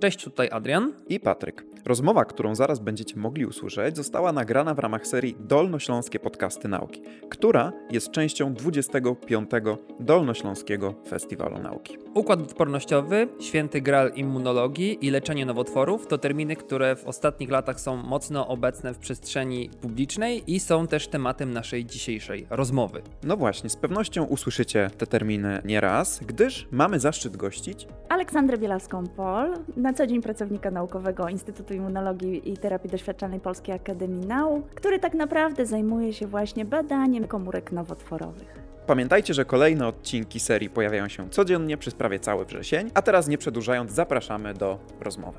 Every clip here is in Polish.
Cześć, tutaj Adrian. I Patryk. Rozmowa, którą zaraz będziecie mogli usłyszeć, została nagrana w ramach serii Dolnośląskie Podcasty Nauki, która jest częścią 25. Dolnośląskiego Festiwalu Nauki. Układ odpornościowy, święty gral immunologii i leczenie nowotworów to terminy, które w ostatnich latach są mocno obecne w przestrzeni publicznej i są też tematem naszej dzisiejszej rozmowy. No właśnie, z pewnością usłyszycie te terminy nieraz, gdyż mamy zaszczyt gościć Aleksandrę Bielaską-Pol, na co dzień pracownika naukowego Instytutu Immunologii i Terapii Doświadczalnej Polskiej Akademii Nauk, który tak naprawdę zajmuje się właśnie badaniem komórek nowotworowych. Pamiętajcie, że kolejne odcinki serii pojawiają się codziennie przez prawie cały wrzesień, a teraz nie przedłużając, zapraszamy do rozmowy.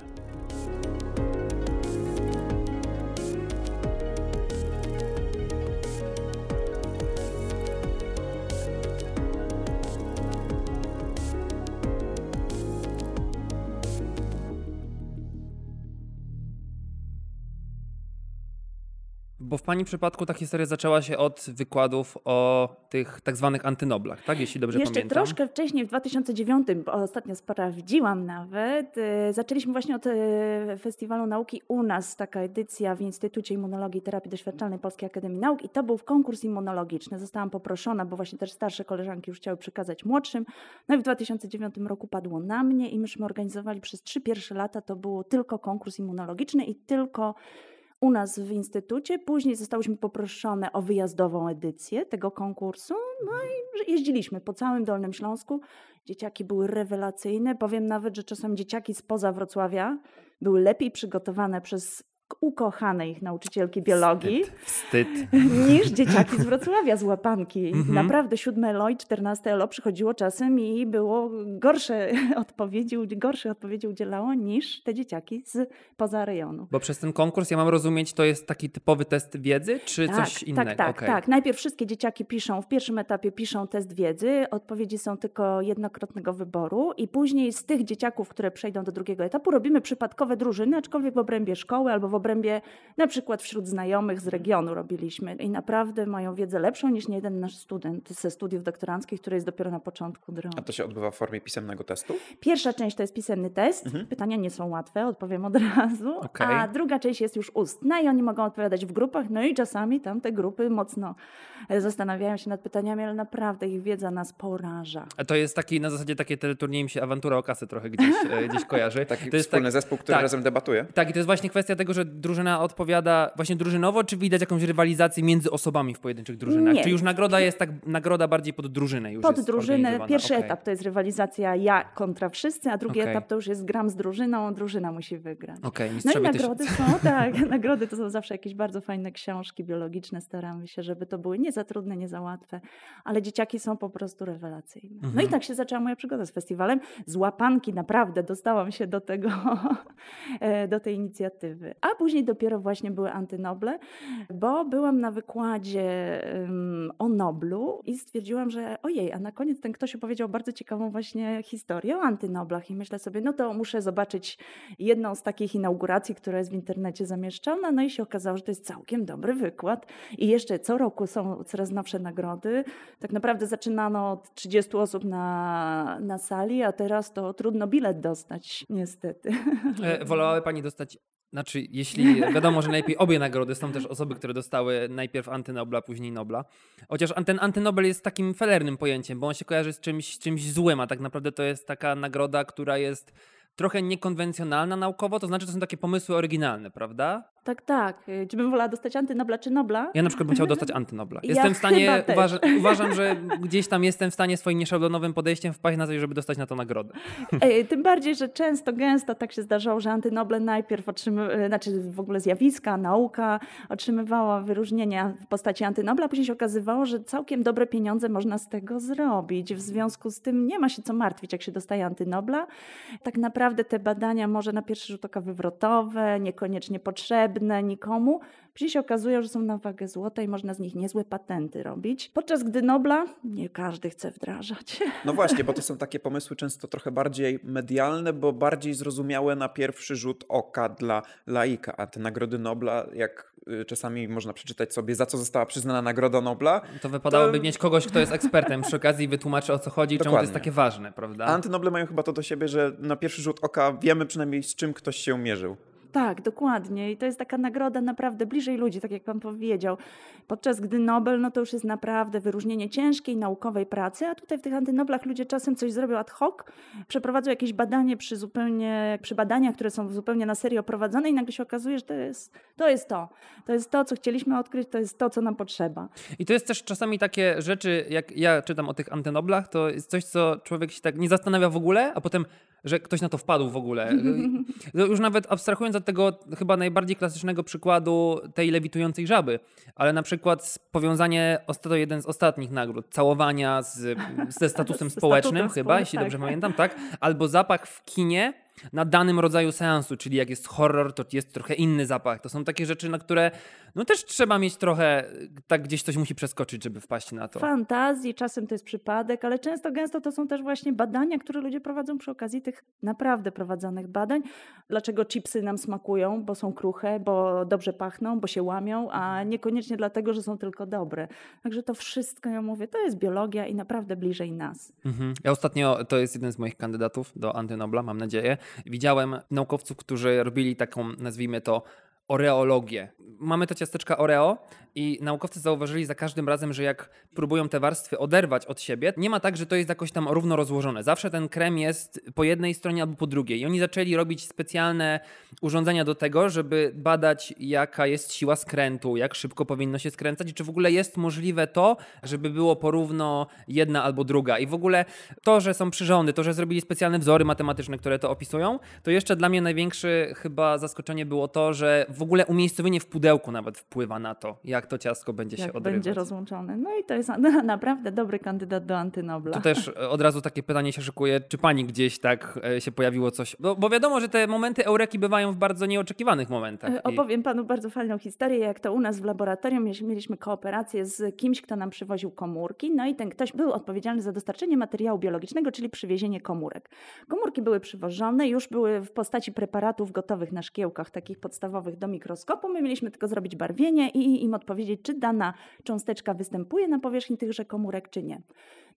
Bo w Pani przypadku ta historia zaczęła się od wykładów o tych tak zwanych antynoblach, tak? Jeśli dobrze Jeszcze pamiętam. troszkę wcześniej, w 2009, bo ostatnio sprawdziłam nawet, y, zaczęliśmy właśnie od y, Festiwalu Nauki u nas, taka edycja w Instytucie Immunologii i Terapii Doświadczalnej Polskiej Akademii Nauk i to był konkurs immunologiczny. Zostałam poproszona, bo właśnie też starsze koleżanki już chciały przekazać młodszym. No i w 2009 roku padło na mnie i myśmy organizowali przez trzy pierwsze lata, to był tylko konkurs immunologiczny i tylko u nas w instytucie. Później zostałyśmy poproszone o wyjazdową edycję tego konkursu. No i jeździliśmy po całym Dolnym Śląsku. Dzieciaki były rewelacyjne. Powiem nawet, że czasem dzieciaki spoza Wrocławia były lepiej przygotowane przez ukochane ich nauczycielki biologii Wstyd. Wstyd. niż dzieciaki z Wrocławia, z łapanki. Mhm. Naprawdę siódme ELO i czternaste ELO przychodziło czasem i było gorsze odpowiedzi, gorsze odpowiedzi udzielało niż te dzieciaki z poza rejonu. Bo przez ten konkurs, ja mam rozumieć, to jest taki typowy test wiedzy, czy coś innego? Tak, tak, Okej. tak. Najpierw wszystkie dzieciaki piszą, w pierwszym etapie piszą test wiedzy, odpowiedzi są tylko jednokrotnego wyboru i później z tych dzieciaków, które przejdą do drugiego etapu, robimy przypadkowe drużyny, aczkolwiek w obrębie szkoły albo w obrębie na przykład wśród znajomych z regionu robiliśmy i naprawdę mają wiedzę lepszą niż niejeden nasz student ze studiów doktoranckich, który jest dopiero na początku drogi. A to się odbywa w formie pisemnego testu? Pierwsza część to jest pisemny test. Mhm. Pytania nie są łatwe, odpowiem od razu. Okej. A druga część jest już ustna i oni mogą odpowiadać w grupach. No i czasami tam te grupy mocno e, zastanawiają się nad pytaniami, ale naprawdę ich wiedza nas poraża. A to jest taki, na zasadzie takie teleturniej mi się awantura o kasę trochę gdzieś, e, gdzieś kojarzy. Taki to jest wspólny tak, zespół, który tak. razem debatuje? Tak, i to jest właśnie kwestia tego, że drużyna odpowiada właśnie drużynowo, czy widać jakąś rywalizację między osobami w pojedynczych drużynach? Nie. Czy już nagroda jest tak, nagroda bardziej pod drużynę już Pod drużynę, pierwszy Okej. etap to jest rywalizacja ja kontra wszyscy, a drugi Okej. etap to już jest gram z drużyną, drużyna musi wygrać. Okej, No i też- nagrody są, tak, nagrody to są zawsze jakieś bardzo fajne książki biologiczne. Staramy się, żeby to były nie za trudne, nie za łatwe, ale dzieciaki są po prostu rewelacyjne. No Mhm. i tak się zaczęła moja przygoda z festiwalem. Z łapanki naprawdę dostałam się do tego, e, do tej inicjatywy. A później dopiero właśnie były antynoble, bo byłam na wykładzie em, o Noblu i stwierdziłam, że ojej, a na koniec ten ktoś opowiedział bardzo ciekawą właśnie historię o antynoblach i myślę sobie, no to muszę zobaczyć jedną z takich inauguracji, która jest w internecie zamieszczana, no i się okazało, że to jest całkiem dobry wykład i jeszcze co roku są coraz nowsze nagrody. Tak naprawdę zaczynano od 30 osób na, na sali, a teraz to trudno bilet dostać, niestety. E, Wolałaby pani dostać, znaczy jeśli wiadomo, że najlepiej obie nagrody, są też osoby, które dostały najpierw antynobla, później Nobla. Chociaż ten antynobel jest takim felernym pojęciem, bo on się kojarzy z czymś, czymś złym, a tak naprawdę to jest taka nagroda, która jest trochę niekonwencjonalna naukowo, to znaczy to są takie pomysły oryginalne, prawda? Tak, tak. Y, Czy bym wolała dostać antynobla czy Nobla? Ja na przykład bym chciał dostać antynobla. Ja Jestem w stanie, uważa, uważam, że gdzieś tam jestem w stanie swoim nieszablonowym podejściem wpaść na coś, żeby dostać na to nagrodę. Ej, Tym bardziej, że często, gęsto tak się zdarzało, że antynoble najpierw otrzymywały, znaczy w ogóle zjawiska, nauka otrzymywała wyróżnienia w postaci antynobla, a później się okazywało, że całkiem dobre pieniądze można z tego zrobić. W związku z tym nie ma się co martwić, jak się dostaje antynobla. Tak naprawdę te badania może na pierwszy rzut oka wywrotowe, niekoniecznie potrzebne, niepotrzebne nikomu, później się okazuje, że są na wagę złota i można z nich niezłe patenty robić. Podczas gdy Nobla nie każdy chce wdrażać. No właśnie, bo to są takie pomysły często trochę bardziej medialne, bo bardziej zrozumiałe na pierwszy rzut oka dla laika, a te nagrody Nobla, jak y, czasami można przeczytać sobie, za co została przyznana Nagroda Nobla. To wypadałoby to... mieć kogoś, kto jest ekspertem przy okazji i wytłumaczy o co chodzi i czemu to jest takie ważne, prawda? A antynoble mają chyba to do siebie, że na pierwszy rzut oka wiemy przynajmniej z czym ktoś się mierzył. Tak, dokładnie. I to jest taka nagroda naprawdę bliżej ludzi, tak jak pan powiedział. Podczas gdy Nobel, no to już jest naprawdę wyróżnienie ciężkiej naukowej pracy, a tutaj w tych antynoblach ludzie czasem coś zrobią ad hoc, przeprowadzą jakieś badanie przy zupełnie, przy badaniach, które są zupełnie na serio prowadzone i nagle się okazuje, że to jest to. Jest to, to jest to, co chcieliśmy odkryć, to jest to, co nam potrzeba. I to jest też czasami takie rzeczy, jak ja czytam o tych antynoblach, to jest coś, co człowiek się tak nie zastanawia w ogóle, a potem że ktoś na to wpadł w ogóle. Już nawet abstrahując tego chyba najbardziej klasycznego przykładu tej lewitującej żaby, ale na przykład powiązanie, to jeden z ostatnich nagród, całowania z, ze statusem społecznym chyba, jeśli tak. dobrze pamiętam, tak? Albo zapach w kinie, na danym rodzaju seansu, czyli jak jest horror, to jest trochę inny zapach. To są takie rzeczy, na które no też trzeba mieć trochę, tak gdzieś coś musi przeskoczyć, żeby wpaść na to. Fantazji, czasem to jest przypadek, ale często, gęsto to są też właśnie badania, które ludzie prowadzą przy okazji tych naprawdę prowadzonych badań. Dlaczego chipsy nam smakują, bo są kruche, bo dobrze pachną, bo się łamią, a niekoniecznie dlatego, że są tylko dobre. Także to wszystko, ja mówię, to jest biologia i naprawdę bliżej nas. Mhm. Ja ostatnio, to jest jeden z moich kandydatów do Antynobla, mam nadzieję, Widziałem naukowców, którzy robili taką, nazwijmy to, oreologię. Mamy to ciasteczka Oreo i naukowcy zauważyli za każdym razem, że jak próbują te warstwy oderwać od siebie, nie ma tak, że to jest jakoś tam równo rozłożone. Zawsze ten krem jest po jednej stronie albo po drugiej. I oni zaczęli robić specjalne urządzenia do tego, żeby badać, jaka jest siła skrętu, jak szybko powinno się skręcać i czy w ogóle jest możliwe to, żeby było porówno jedna albo druga. I w ogóle to, że są przyrządy, to, że zrobili specjalne wzory matematyczne, które to opisują, to jeszcze dla mnie największe chyba zaskoczenie było to, że w ogóle umiejscowienie w pudełku nawet wpływa na to, jak to ciastko będzie jak się odrywać. będzie rozłączone. No i to jest naprawdę dobry kandydat do antynobla. Tu też e, od razu takie pytanie się szykuje, czy pani gdzieś tak e, się pojawiło coś? Bo, bo wiadomo, że te momenty eureki bywają w bardzo nieoczekiwanych momentach. E, opowiem panu bardzo fajną historię, jak to u nas w laboratorium mieliśmy kooperację z kimś, kto nam przywoził komórki, no i ten ktoś był odpowiedzialny za dostarczenie materiału biologicznego, czyli przywiezienie komórek. Komórki były przywożone, już były w postaci preparatów gotowych na szkiełkach, takich podstawowych do mikroskopu. My mieliśmy tylko zrobić barwienie i im odpowiedzieć, czy dana cząsteczka występuje na powierzchni tychże komórek, czy nie.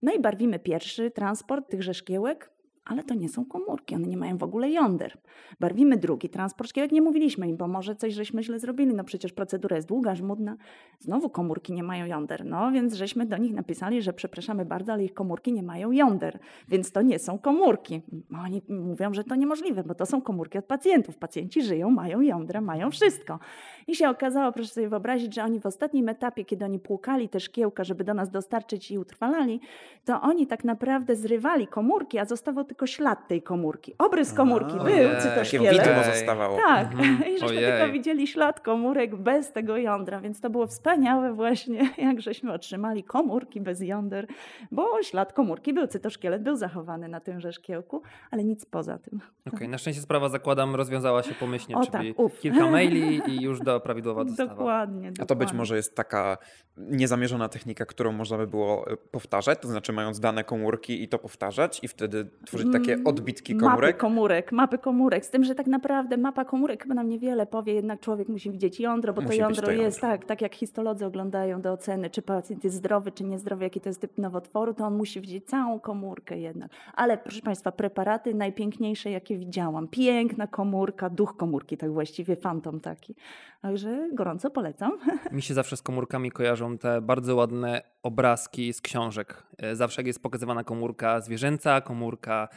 No i barwimy pierwszy transport tychże szkiełek, ale to nie są komórki, one nie mają w ogóle jąder. Barwimy drugi transport szkiełek, nie mówiliśmy im, bo może coś żeśmy źle zrobili, no przecież procedura jest długa, żmudna. Znowu komórki nie mają jąder, no więc żeśmy do nich napisali, że przepraszamy bardzo, ale ich komórki nie mają jąder, więc to nie są komórki. Oni mówią, że to niemożliwe, bo to są komórki od pacjentów. Pacjenci żyją, mają jądra, mają wszystko. I się okazało, proszę sobie wyobrazić, że oni w ostatnim etapie, kiedy oni płukali te szkiełka, żeby do nas dostarczyć i utrwalali, to oni tak naprawdę zrywali komórki, a zostawał tylko ślad tej komórki. Obrys komórki A, był, cytoszkielet. Takie widmo zostawało. Tak, mhm. i żeśmy ojej. tylko widzieli ślad komórek bez tego jądra, więc to było wspaniałe właśnie, jak żeśmy otrzymali komórki bez jąder, bo ślad komórki był, cytoszkielet był zachowany na tymże szkiełku, ale nic poza tym. Okej, okay, na szczęście sprawa, zakładam, rozwiązała się pomyślnie, o, czyli tak, kilka maili i już do prawidłowa dostawa. Dokładnie, dokładnie. A to być może jest taka niezamierzona technika, którą można by było e, powtarzać, to znaczy mając dane komórki i to powtarzać i wtedy tworzyć takie mm, odbitki komórek? Mapy komórek, mapy komórek. Z tym, że tak naprawdę mapa komórek chyba nam niewiele powie, jednak człowiek musi widzieć jądro, bo musi to jądro to jest tak, tak jak histolodzy oglądają do oceny, czy pacjent jest zdrowy, czy niezdrowy, jaki to jest typ nowotworu, to on musi widzieć całą komórkę jednak. Ale proszę Państwa, preparaty najpiękniejsze, jakie widziałam. Piękna komórka, duch komórki, tak właściwie, fantom taki. Także gorąco polecam. Mi się zawsze z komórkami kojarzą te bardzo ładne obrazki z książek. E, zawsze jak jest pokazywana komórka zwierzęca, komórka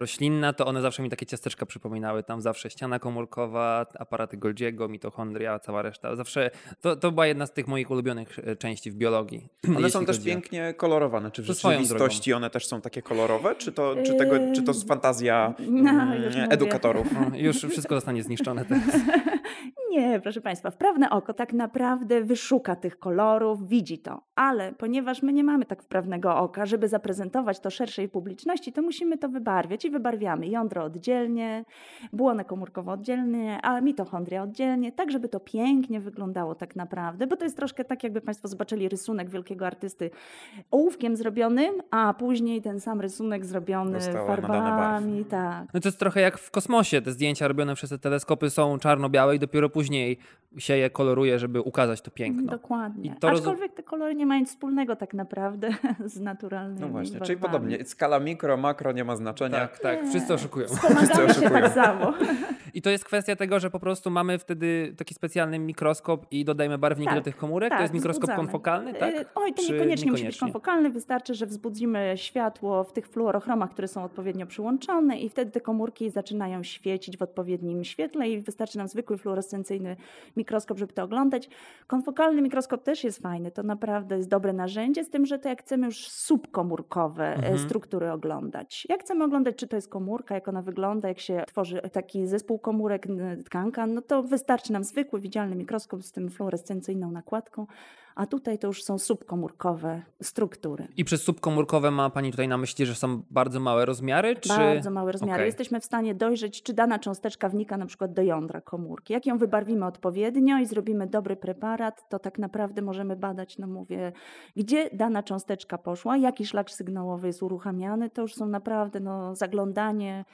roślinna, to one zawsze mi takie ciasteczka przypominały. Tam zawsze ściana komórkowa, aparaty Golgiego, mitochondria, cała reszta. Zawsze to, to była jedna z tych moich ulubionych e, części w biologii. One są też pięknie kolorowane. Czy w rzeczywistości one też są takie kolorowe? Czy to, czy tego, czy to jest fantazja no, mm, edukatorów? No, już wszystko zostanie zniszczone teraz. Nie, proszę Państwa, wprawne oko tak naprawdę wyszuka tych kolorów, widzi to, ale ponieważ my nie mamy tak wprawnego oka, żeby zaprezentować to szerszej publiczności, to musimy to wybarwiać i wybarwiamy jądro oddzielnie, błonę komórkową oddzielnie, a mitochondria oddzielnie, tak żeby to pięknie wyglądało tak naprawdę, bo to jest troszkę tak, jakby Państwo zobaczyli rysunek wielkiego artysty ołówkiem zrobionym, a później ten sam rysunek zrobiony nadana farbami, tak. No to jest trochę jak w kosmosie. Te zdjęcia robione przez te teleskopy są czarno-białe i dopiero później się je koloruje, żeby ukazać to piękno. Dokładnie. I to roz- Aczkolwiek te kolory nie mają nic wspólnego tak naprawdę z naturalnymi No właśnie, czyli barwami. podobnie. Skala mikro, makro nie ma znaczenia. Tak, tak, Nie. wszyscy oszukują. Wspomagamy się oszukują. tak samo. I to jest kwestia tego, że po prostu mamy wtedy taki specjalny mikroskop i dodajemy barwniki Tak, do tych komórek. tak, to jest mikroskop wzbudzamy. konfokalny, tak? E, Oj, to Czy niekoniecznie musi być konfokalny. Wystarczy, że wzbudzimy światło w tych fluorochromach, które są odpowiednio przyłączone i wtedy te komórki zaczynają świecić w odpowiednim świetle i wystarczy nam zwykły fluorescencyjny mikroskop, żeby to oglądać. Konfokalny mikroskop też jest fajny. To naprawdę jest dobre narzędzie, z tym, że to jak chcemy już subkomórkowe e, Mhm. struktury oglądać. Jak chcemy oglądać, czy to jest komórka, jak ona wygląda, jak się tworzy taki zespół komórek, tkanka, no to wystarczy nam zwykły, widzialny mikroskop z tym fluorescencyjną nakładką, a tutaj to już są subkomórkowe struktury. I przez subkomórkowe ma Pani tutaj na myśli, że są bardzo małe rozmiary? Czy... Bardzo małe rozmiary. Okej. Jesteśmy w stanie dojrzeć, czy dana cząsteczka wnika na przykład do jądra komórki. Jak ją wybarwimy odpowiednio i zrobimy dobry preparat, to tak naprawdę możemy badać, no mówię, gdzie dana cząsteczka poszła, jaki szlak sygnałowy jest uruchamiany. To już są naprawdę no, zaglądanie,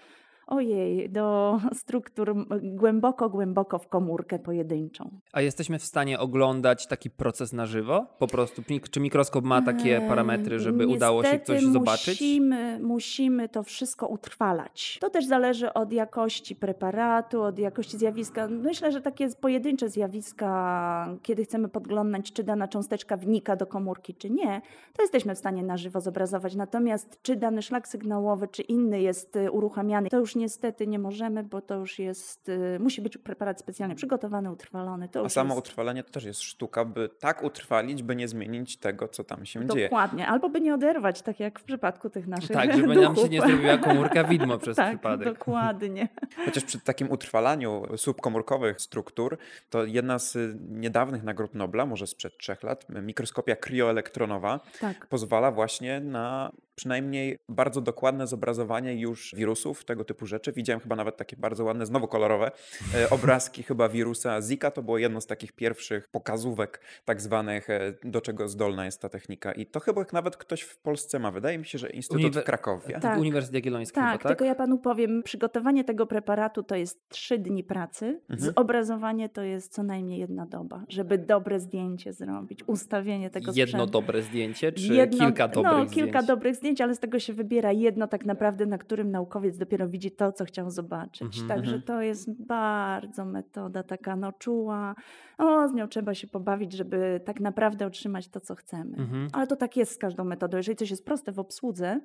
ojej, do struktur głęboko, głęboko w komórkę pojedynczą. A jesteśmy w stanie oglądać taki proces na żywo? Po prostu, czy mikroskop ma takie parametry, żeby udało się coś zobaczyć? Musimy, musimy to wszystko utrwalać. To też zależy od jakości preparatu, od jakości zjawiska. Myślę, że takie pojedyncze zjawiska, kiedy chcemy podglądać, czy dana cząsteczka wnika do komórki, czy nie, to jesteśmy w stanie na żywo zobrazować. Natomiast czy dany szlak sygnałowy, czy inny jest y, uruchamiany, to już niestety nie możemy, bo to już jest, y, musi być preparat specjalnie przygotowany, utrwalony. To A samo jest... utrwalenie to też jest sztuka, by tak utrwalić, by nie zmienić tego, co tam się dzieje. Dokładnie, albo by nie oderwać, tak jak w przypadku tych naszych Tak, żeby nam się duchów. nie zrobiła komórka widmo przez tak, przypadek. dokładnie. Chociaż przy takim utrwalaniu subkomórkowych struktur, to jedna z niedawnych nagród Nobla, może sprzed trzech lat, mikroskopia krioelektronowa, Tak. pozwala właśnie na przynajmniej bardzo dokładne zobrazowanie już wirusów, tego typu rzeczy. Widziałem chyba nawet takie bardzo ładne, znowu kolorowe e, obrazki chyba wirusa Zika. To było jedno z takich pierwszych pokazówek tak zwanych, e, do czego zdolna jest ta technika. I to chyba nawet ktoś w Polsce ma. Wydaje mi się, że Instytut Uniwer- w Krakowie. Tak. Uniwersytet Jagielloński Tak, chyba, tak? tylko ja panu powiem, przygotowanie tego preparatu to jest trzy dni pracy, Mhm. zobrazowanie to jest co najmniej jedna doba, żeby dobre zdjęcie zrobić, ustawienie tego Jedno sprzętu. dobre zdjęcie, czy Jedno- kilka dobrych No, zdjęć? kilka dobrych zdjęć, ale z tego się wybiera jedno tak naprawdę, na którym naukowiec dopiero widzi to, co chciał zobaczyć. Mhm, Także mhm. to jest bardzo metoda taka no czuła. O, z nią trzeba się pobawić, żeby tak naprawdę otrzymać to, co chcemy. Mhm. Ale to tak jest z każdą metodą. Jeżeli coś jest proste w obsłudze,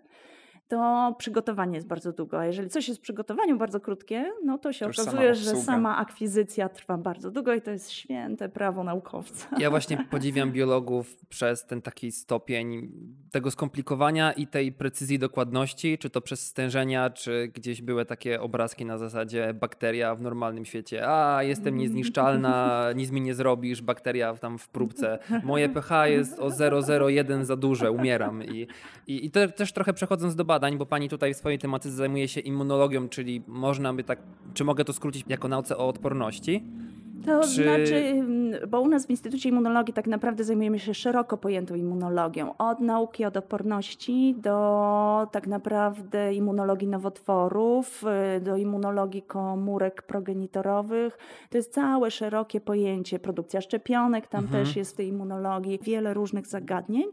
to przygotowanie jest bardzo długo. A jeżeli coś jest w przygotowaniu bardzo krótkie, no to się To już sama okazuje, że sama akwizycja trwa bardzo długo i to jest święte prawo naukowca. Ja właśnie podziwiam biologów przez ten taki stopień tego skomplikowania i tej precyzji dokładności, czy to przez stężenia, czy gdzieś były takie obrazki na zasadzie bakteria w normalnym świecie. A, jestem niezniszczalna, nic mi nie zrobisz, bakteria tam w próbce. Moje pH jest o 0,01 za duże, umieram. I, i, i to też trochę przechodząc do badań, bo pani tutaj w swojej tematyce zajmuje się immunologią, czyli można by tak, czy mogę to skrócić jako nauce o odporności? To Czy- znaczy, mm, bo u nas w Instytucie Immunologii tak naprawdę zajmujemy się szeroko pojętą immunologią. Od nauki od odporności do tak naprawdę immunologii nowotworów, y, do immunologii komórek progenitorowych. To jest całe szerokie pojęcie. Produkcja szczepionek tam Mhm. też jest w tej immunologii. Wiele różnych zagadnień.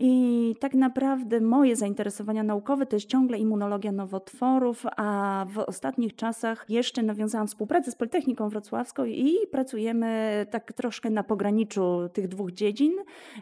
I tak naprawdę moje zainteresowania naukowe to jest ciągle immunologia nowotworów, a w ostatnich czasach jeszcze nawiązałam współpracę z Politechniką Wrocławską i pracujemy tak troszkę na pograniczu tych dwóch dziedzin,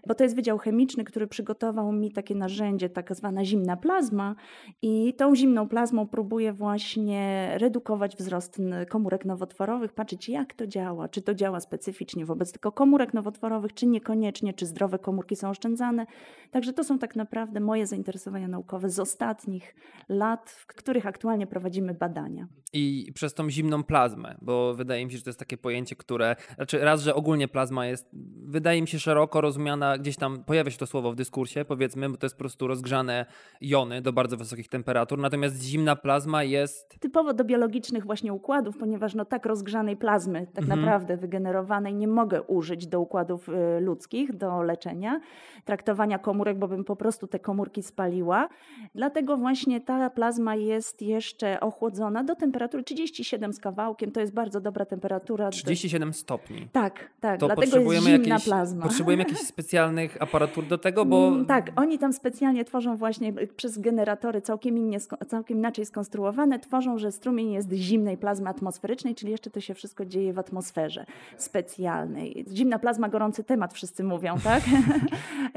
bo to jest Wydział Chemiczny, który przygotował mi takie narzędzie, tak zwana zimna plazma i tą zimną plazmą próbuję właśnie redukować wzrost komórek nowotworowych, patrzeć jak to działa, czy to działa specyficznie wobec tylko komórek nowotworowych, czy niekoniecznie, czy zdrowe komórki są oszczędzane. Także to są tak naprawdę moje zainteresowania naukowe z ostatnich lat, w których aktualnie prowadzimy badania. I przez tą zimną plazmę, bo wydaje mi się, że to jest takie pojęcie które, znaczy raz, że ogólnie plazma jest, wydaje mi się szeroko rozumiana, gdzieś tam pojawia się to słowo w dyskursie, powiedzmy, bo to jest po prostu rozgrzane jony do bardzo wysokich temperatur, natomiast zimna plazma jest... Typowo do biologicznych właśnie układów, ponieważ no tak rozgrzanej plazmy tak mhm. naprawdę wygenerowanej nie mogę użyć do układów y, ludzkich, do leczenia, traktowania komórek, bo bym po prostu te komórki spaliła. Dlatego właśnie ta plazma jest jeszcze ochłodzona do temperatury 37 z kawałkiem. To jest bardzo dobra temperatura. 37 stopni. Tak, tak. To dlatego jest zimna jakieś, plazma. Potrzebujemy jakichś specjalnych aparatur do tego, bo... Mm, tak, oni tam specjalnie tworzą właśnie y, przez generatory całkiem, innie, całkiem inaczej skonstruowane, tworzą, że strumień jest zimnej plazmy atmosferycznej, czyli jeszcze to się wszystko dzieje w atmosferze specjalnej. Zimna plazma, gorący temat, wszyscy mówią, tak?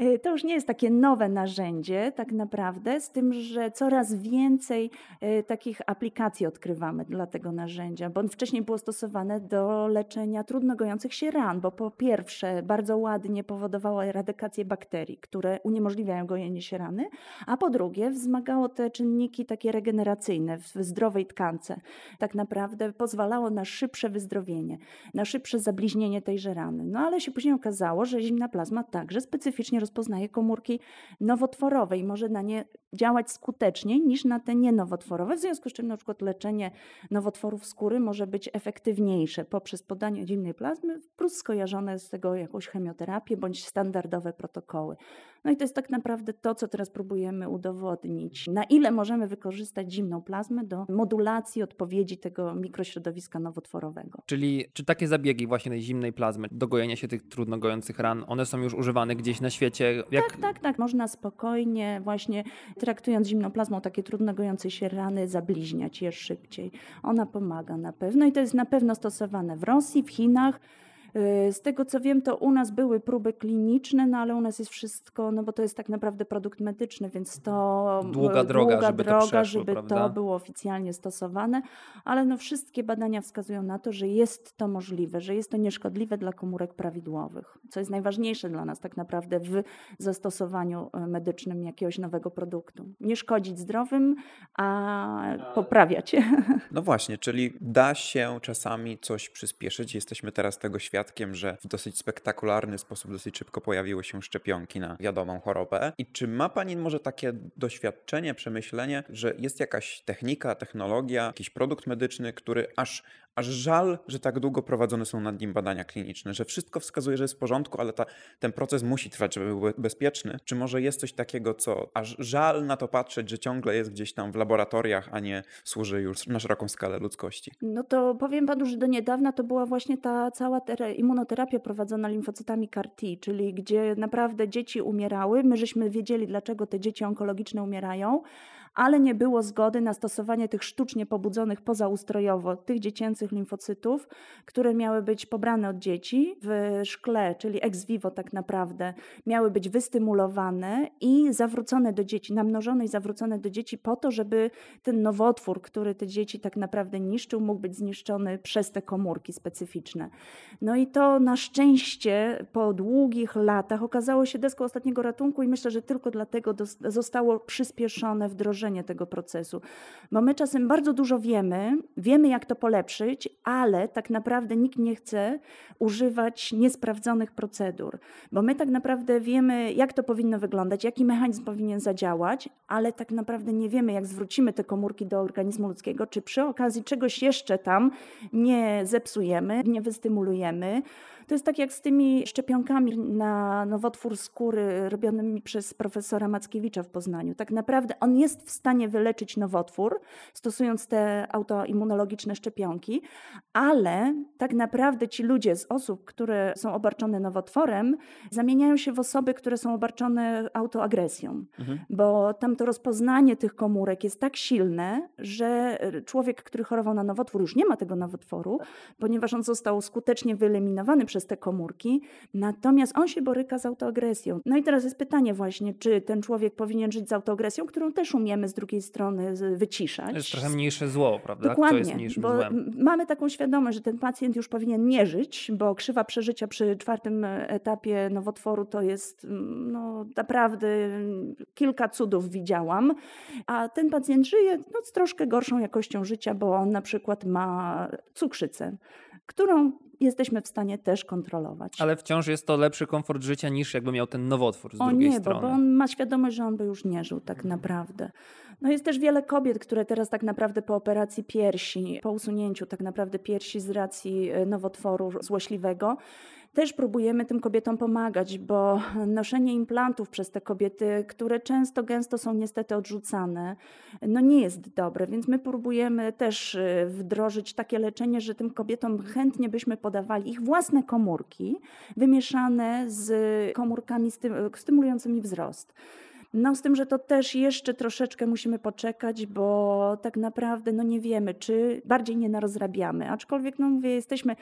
Y, to już nie jest takie nowe narzędzie tak naprawdę, z tym, że coraz więcej y, takich aplikacji odkrywamy dla tego narzędzia, bo wcześniej było stosowane do leczenia trudno gojących się ran, bo po pierwsze bardzo ładnie powodowało eradykację bakterii, które uniemożliwiają gojenie się rany, a po drugie wzmagało te czynniki takie regeneracyjne w zdrowej tkance. Tak naprawdę pozwalało na szybsze wyzdrowienie, na szybsze zabliźnienie tejże rany. No ale się później okazało, że zimna plazma także specyficznie rozpoznaje komórki nowotworowe i może na nie działać skuteczniej niż na te nienowotworowe, w związku z czym na przykład leczenie nowotworów skóry może być efektywniejsze poprzez podanie zimnej plazmy, plus skojarzone z tego jakąś chemioterapię bądź standardowe protokoły. No i to jest tak naprawdę to, co teraz próbujemy udowodnić. Na ile możemy wykorzystać zimną plazmę do modulacji odpowiedzi tego mikrośrodowiska nowotworowego. Czyli czy takie zabiegi właśnie tej zimnej plazmy do gojenia się tych trudno gojących ran, one są już używane gdzieś na świecie? Jak... Tak, tak, tak. Można spokojnie właśnie traktując zimną plazmą takie trudno gojące się rany zabliźniać je szybciej. Ona pomaga na pewno i to jest na pewno stosowane w Rosji, w Chinach. Y, z tego co wiem, to u nas były próby kliniczne, no ale u nas jest wszystko, no bo to jest tak naprawdę produkt medyczny, więc to długa droga, długa żeby, droga, to, przeszło, żeby to było oficjalnie stosowane, ale no wszystkie badania wskazują na to, że jest to możliwe, że jest to nieszkodliwe dla komórek prawidłowych, co jest najważniejsze dla nas tak naprawdę w zastosowaniu e, medycznym jakiegoś nowego produktu. Nie szkodzić zdrowym, a poprawiać. No właśnie, czyli da się czasami coś przyspieszyć. Jesteśmy teraz tego świata świadkiem, że w dosyć spektakularny sposób dosyć szybko pojawiły się szczepionki na wiadomą chorobę. I czy ma Pani może takie doświadczenie, przemyślenie, że jest jakaś technika, technologia, jakiś produkt medyczny, który aż aż żal, że tak długo prowadzone są nad nim badania kliniczne, że wszystko wskazuje, że jest w porządku, ale ta, ten proces musi trwać, żeby był bezpieczny. Czy może jest coś takiego, co aż żal na to patrzeć, że ciągle jest gdzieś tam w laboratoriach, a nie służy już na szeroką skalę ludzkości? No to powiem panu, że do niedawna to była właśnie ta cała immunoterapia prowadzona limfocytami CAR-T, czyli gdzie naprawdę dzieci umierały. My żeśmy wiedzieli, dlaczego te dzieci onkologiczne umierają, ale nie było zgody na stosowanie tych sztucznie pobudzonych pozaustrojowo, tych dziecięcych limfocytów, które miały być pobrane od dzieci w szkle, czyli ex vivo tak naprawdę, miały być wystymulowane i zawrócone do dzieci, namnożone i zawrócone do dzieci po to, żeby ten nowotwór, który te dzieci tak naprawdę niszczył, mógł być zniszczony przez te komórki specyficzne. No i to na szczęście po długich latach okazało się deską ostatniego ratunku i myślę, że tylko dlatego zostało przyspieszone wdrożenie wdrożenie tego procesu. Bo my czasem bardzo dużo wiemy, wiemy jak to polepszyć, ale tak naprawdę nikt nie chce używać niesprawdzonych procedur. Bo my tak naprawdę wiemy, jak to powinno wyglądać, jaki mechanizm powinien zadziałać, ale tak naprawdę nie wiemy, jak zwrócimy te komórki do organizmu ludzkiego, czy przy okazji czegoś jeszcze tam nie zepsujemy, nie wystymulujemy. To jest tak jak z tymi szczepionkami na nowotwór skóry robionymi przez profesora Mackiewicza w Poznaniu. Tak naprawdę on jest w stanie wyleczyć nowotwór, stosując te autoimmunologiczne szczepionki, ale tak naprawdę ci ludzie z osób, które są obarczone nowotworem, zamieniają się w osoby, które są obarczone autoagresją, mhm. bo tam to rozpoznanie tych komórek jest tak silne, że człowiek, który chorował na nowotwór, już nie ma tego nowotworu, ponieważ on został skutecznie wyeliminowany przez te komórki, natomiast on się boryka z autoagresją. No i teraz jest pytanie właśnie, czy ten człowiek powinien żyć z autoagresją, którą też umiemy z drugiej strony wyciszać. To jest trochę mniejsze zło, prawda? Dokładnie, bo złem. mamy taką świadomość, że ten pacjent już powinien nie żyć, bo krzywa przeżycia przy czwartym etapie nowotworu to jest no, naprawdę kilka cudów widziałam, a ten pacjent żyje no, z troszkę gorszą jakością życia, bo on na przykład ma cukrzycę, którą jesteśmy w stanie też kontrolować. Ale wciąż jest to lepszy komfort życia niż jakby miał ten nowotwór z o drugiej nie, strony. Bo, bo on ma świadomość, że on by już nie żył tak naprawdę. No jest też wiele kobiet, które teraz tak naprawdę po operacji piersi, po usunięciu tak naprawdę piersi z racji e, nowotworu złośliwego, też próbujemy tym kobietom pomagać, bo noszenie implantów przez te kobiety, które często, gęsto są niestety odrzucane, no nie jest dobre, więc my próbujemy też y, wdrożyć takie leczenie, że tym kobietom chętnie byśmy podawali ich własne komórki, wymieszane z komórkami stymulującymi wzrost. No z tym, że to też jeszcze troszeczkę musimy poczekać, bo tak naprawdę no nie wiemy, czy bardziej nie narozrabiamy. Aczkolwiek no mówię, jesteśmy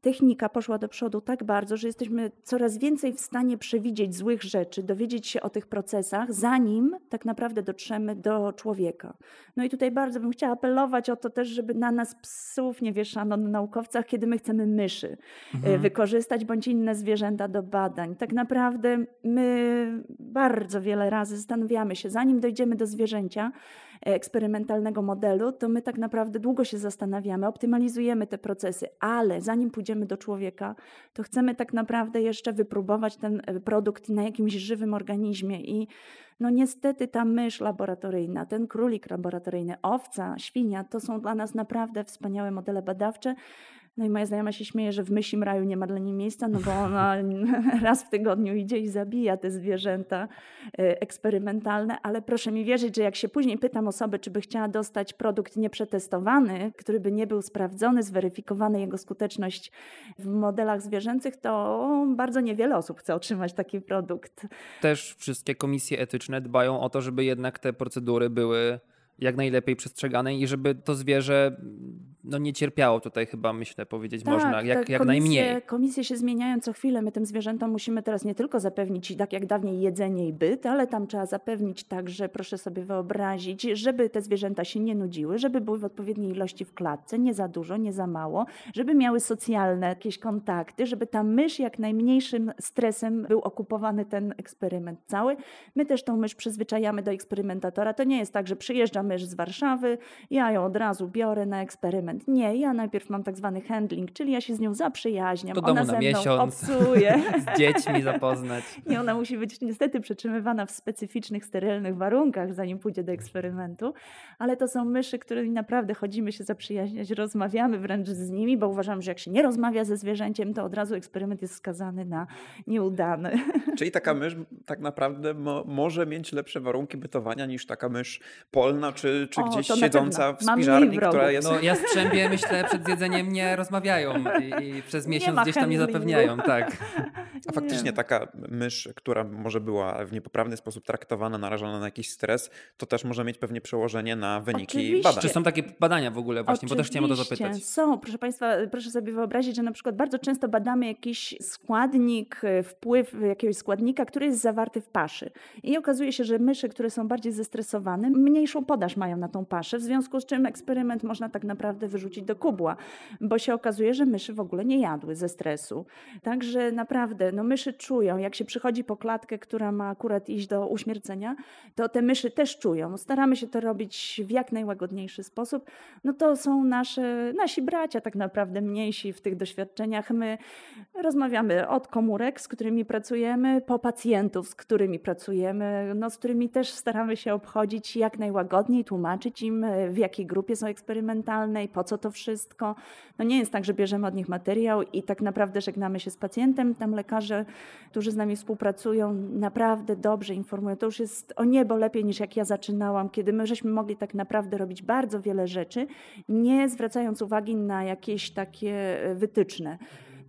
technika poszła do przodu tak bardzo, że jesteśmy coraz więcej w stanie przewidzieć złych rzeczy, dowiedzieć się o tych procesach, zanim tak naprawdę dotrzemy do człowieka. No i tutaj bardzo bym chciała apelować o to też, żeby na nas psów nie wieszano na naukowcach, kiedy my chcemy myszy e, mhm. wykorzystać bądź inne zwierzęta do badań. Tak naprawdę my bardzo wiele razy zastanawiamy się, zanim dojdziemy do zwierzęcia, eksperymentalnego modelu, to my tak naprawdę długo się zastanawiamy, optymalizujemy te procesy, ale zanim pójdziemy do człowieka, to chcemy tak naprawdę jeszcze wypróbować ten e, produkt na jakimś żywym organizmie i no niestety ta mysz laboratoryjna, ten królik laboratoryjny, owca, świnia, to są dla nas naprawdę wspaniałe modele badawcze, no i moja znajoma się śmieje, że w myślim raju nie ma dla niej miejsca, no bo ona raz w tygodniu idzie i zabija te zwierzęta e, eksperymentalne, ale proszę mi wierzyć, że jak się później pytam osoby, czy by chciała dostać produkt nieprzetestowany, który by nie był sprawdzony, zweryfikowany jego skuteczność w modelach zwierzęcych, to bardzo niewiele osób chce otrzymać taki produkt. Też wszystkie komisje etyczne dbają o to, żeby jednak te procedury były jak najlepiej przestrzegane i żeby to zwierzę no nie cierpiało tutaj chyba, myślę, powiedzieć tak, można, jak, jak najmniej. Komisje się zmieniają co chwilę. My tym zwierzętom musimy teraz nie tylko zapewnić, tak jak dawniej, jedzenie i byt, ale tam trzeba zapewnić także, proszę sobie wyobrazić, żeby te zwierzęta się nie nudziły, żeby były w odpowiedniej ilości w klatce, nie za dużo, nie za mało, żeby miały socjalne jakieś kontakty, żeby ta mysz jak najmniejszym stresem był okupowany ten eksperyment cały. My też tą mysz przyzwyczajamy do eksperymentatora. To nie jest tak, że przyjeżdża mysz z Warszawy, ja ją od razu biorę na eksperyment nie, ja najpierw mam tak zwany handling, czyli ja się z nią zaprzyjaźniam. Do ona ze mną miesiąc. obcuje. z dziećmi zapoznać. I ona musi być niestety przetrzymywana w specyficznych, sterylnych warunkach, zanim pójdzie do eksperymentu. Ale to są myszy, którymi naprawdę chodzimy się zaprzyjaźniać, rozmawiamy wręcz z nimi, bo uważam, że jak się nie rozmawia ze zwierzęciem, to od razu eksperyment jest skazany na nieudany. Czyli taka mysz tak naprawdę mo może mieć lepsze warunki bytowania niż taka mysz polna, czy, czy o, gdzieś siedząca w spiżarni, która jest... No, Jastrzębie, myślę, przed jedzeniem nie rozmawiają i, i przez miesiąc gdzieś tam nie zapewniają. Tak. A faktycznie taka mysz, która może była w niepoprawny sposób traktowana, narażona na jakiś stres, to też może mieć pewnie przełożenie na wyniki Oczywiście. badań. Czy są takie badania w ogóle właśnie, Oczywiście. bo też chciałem o to zapytać. Są, proszę Państwa, proszę sobie wyobrazić, że na przykład bardzo często badamy jakiś składnik, e, wpływ jakiegoś składnika, który jest zawarty w paszy. I okazuje się, że myszy, które są bardziej zestresowane, mniejszą podaż mają na tą paszę, w związku z czym eksperyment można tak naprawdę wyrzucić do kubła, bo się okazuje, że myszy w ogóle nie jadły ze stresu. Także naprawdę, no myszy czują, jak się przychodzi po klatkę, która ma akurat iść do uśmiercenia, to te myszy też czują. Staramy się to robić w jak najłagodniejszy sposób. No to są nasze, nasi bracia tak naprawdę mniejsi w tych doświadczeniach. My rozmawiamy od komórek, z którymi pracujemy, po pacjentów, z którymi pracujemy, no, z którymi też staramy się obchodzić jak najłagodniej, tłumaczyć im, w jakiej grupie są eksperymentalnej, po co to wszystko. No nie jest tak, że bierzemy od nich materiał i tak naprawdę żegnamy się z pacjentem. Tam lekarze, którzy z nami współpracują, naprawdę dobrze informują. To już jest o niebo lepiej niż jak ja zaczynałam, kiedy my żeśmy mogli tak naprawdę robić bardzo wiele rzeczy, nie zwracając uwagi na jakieś takie wytyczne.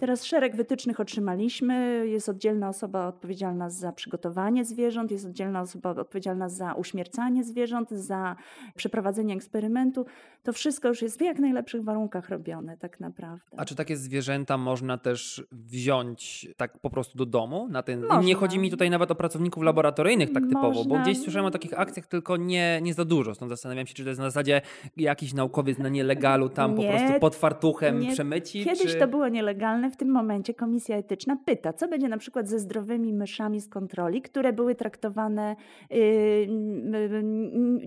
Teraz szereg wytycznych otrzymaliśmy. Jest oddzielna osoba odpowiedzialna za przygotowanie zwierząt, jest oddzielna osoba odpowiedzialna za uśmiercanie zwierząt, za przeprowadzenie eksperymentu. To wszystko już jest w jak najlepszych warunkach robione, tak naprawdę. A czy takie zwierzęta można też wziąć tak po prostu do domu? Na ten... Nie chodzi mi tutaj nawet o pracowników laboratoryjnych tak typowo, można. bo gdzieś słyszałem o takich akcjach, tylko nie, nie za dużo. Stąd zastanawiam się, czy to jest na zasadzie jakiś naukowiec na nielegalu tam nie, po prostu pod fartuchem nie. przemyci. Kiedyś czy... to było nielegalne w tym momencie komisja etyczna pyta, co będzie na przykład ze zdrowymi myszami z kontroli, które były traktowane yy,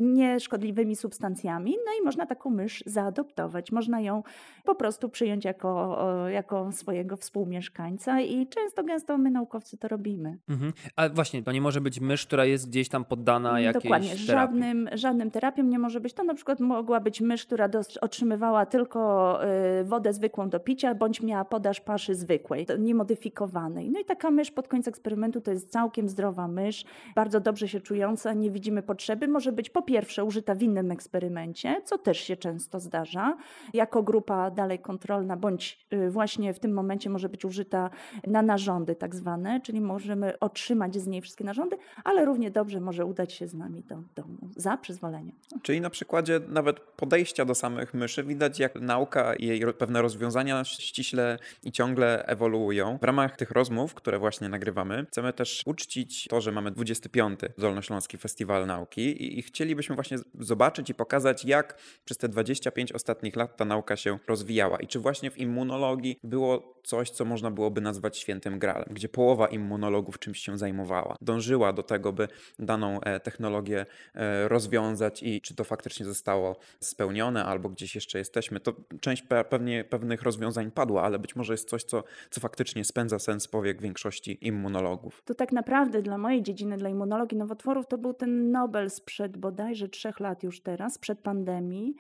nieszkodliwymi substancjami, no i można taką mysz zaadoptować. Można ją po prostu przyjąć jako, jako swojego współmieszkańca i często, gęsto my naukowcy to robimy. Mhm. A właśnie, to nie może być mysz, która jest gdzieś tam poddana jakiejś Dokładnie, terapii. żadnym, żadnym terapiom nie może być. To na przykład mogła być mysz, która otrzymywała tylko y, wodę zwykłą do picia, bądź miała podaż paszy zwykłej, niemodyfikowanej. No i taka mysz pod koniec eksperymentu to jest całkiem zdrowa mysz, bardzo dobrze się czująca, nie widzimy potrzeby. Może być po pierwsze użyta w innym eksperymencie, co też się często zdarza, jako grupa dalej kontrolna, bądź y, właśnie w tym momencie może być użyta na narządy tak zwane, czyli możemy otrzymać z niej wszystkie narządy, ale równie dobrze może udać się z nami do domu za przyzwoleniem. Czyli na przykładzie nawet podejścia do samych myszy widać, jak nauka i jej pewne rozwiązania ściśle i ciągle ewoluują. W ramach tych rozmów, które właśnie nagrywamy, chcemy też uczcić to, że mamy 25. Dolnośląski Festiwal Nauki i, i chcielibyśmy właśnie zobaczyć i pokazać, jak przez te 25 ostatnich lat ta nauka się rozwijała i czy właśnie w immunologii było coś, co można byłoby nazwać świętym gralem, gdzie połowa immunologów czymś się zajmowała, dążyła do tego, by daną e, technologię e, rozwiązać i czy to faktycznie zostało spełnione, albo gdzieś jeszcze jesteśmy. To część pewnie pewnych rozwiązań padła, ale być może jest coś, co, co faktycznie spędza sens powiek większości immunologów. To tak naprawdę dla mojej dziedziny, dla immunologii nowotworów, to był ten Nobel sprzed bodajże trzech lat już teraz, przed pandemii,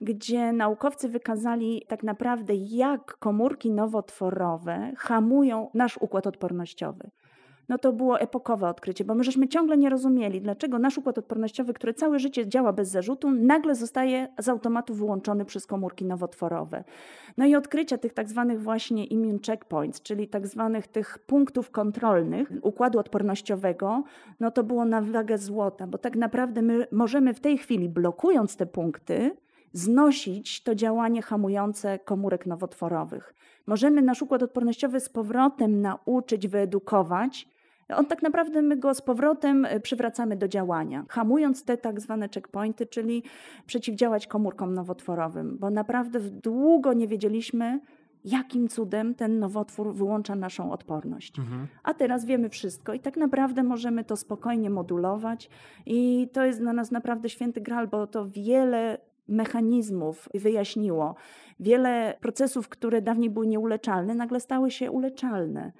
gdzie naukowcy wykazali tak naprawdę, jak komórki nowotworowe hamują nasz układ odpornościowy no to było epokowe odkrycie, bo my żeśmy ciągle nie rozumieli, dlaczego nasz układ odpornościowy, który całe życie działa bez zarzutu, nagle zostaje z automatu wyłączony przez komórki nowotworowe. No i odkrycia tych tak zwanych właśnie immune checkpoints, czyli tak zwanych tych punktów kontrolnych układu odpornościowego, no to było na wagę złota, bo tak naprawdę my możemy w tej chwili, blokując te punkty, znosić to działanie hamujące komórek nowotworowych. Możemy nasz układ odpornościowy z powrotem nauczyć, wyedukować, on tak naprawdę my go z powrotem e, przywracamy do działania, hamując te tak zwane checkpointy, czyli przeciwdziałać komórkom nowotworowym, bo naprawdę długo nie wiedzieliśmy, jakim cudem ten nowotwór wyłącza naszą odporność. Mhm. A teraz wiemy wszystko i tak naprawdę możemy to spokojnie modulować i to jest dla nas naprawdę święty gral, bo to wiele mechanizmów wyjaśniło. Wiele procesów, które dawniej były nieuleczalne, nagle stały się uleczalne.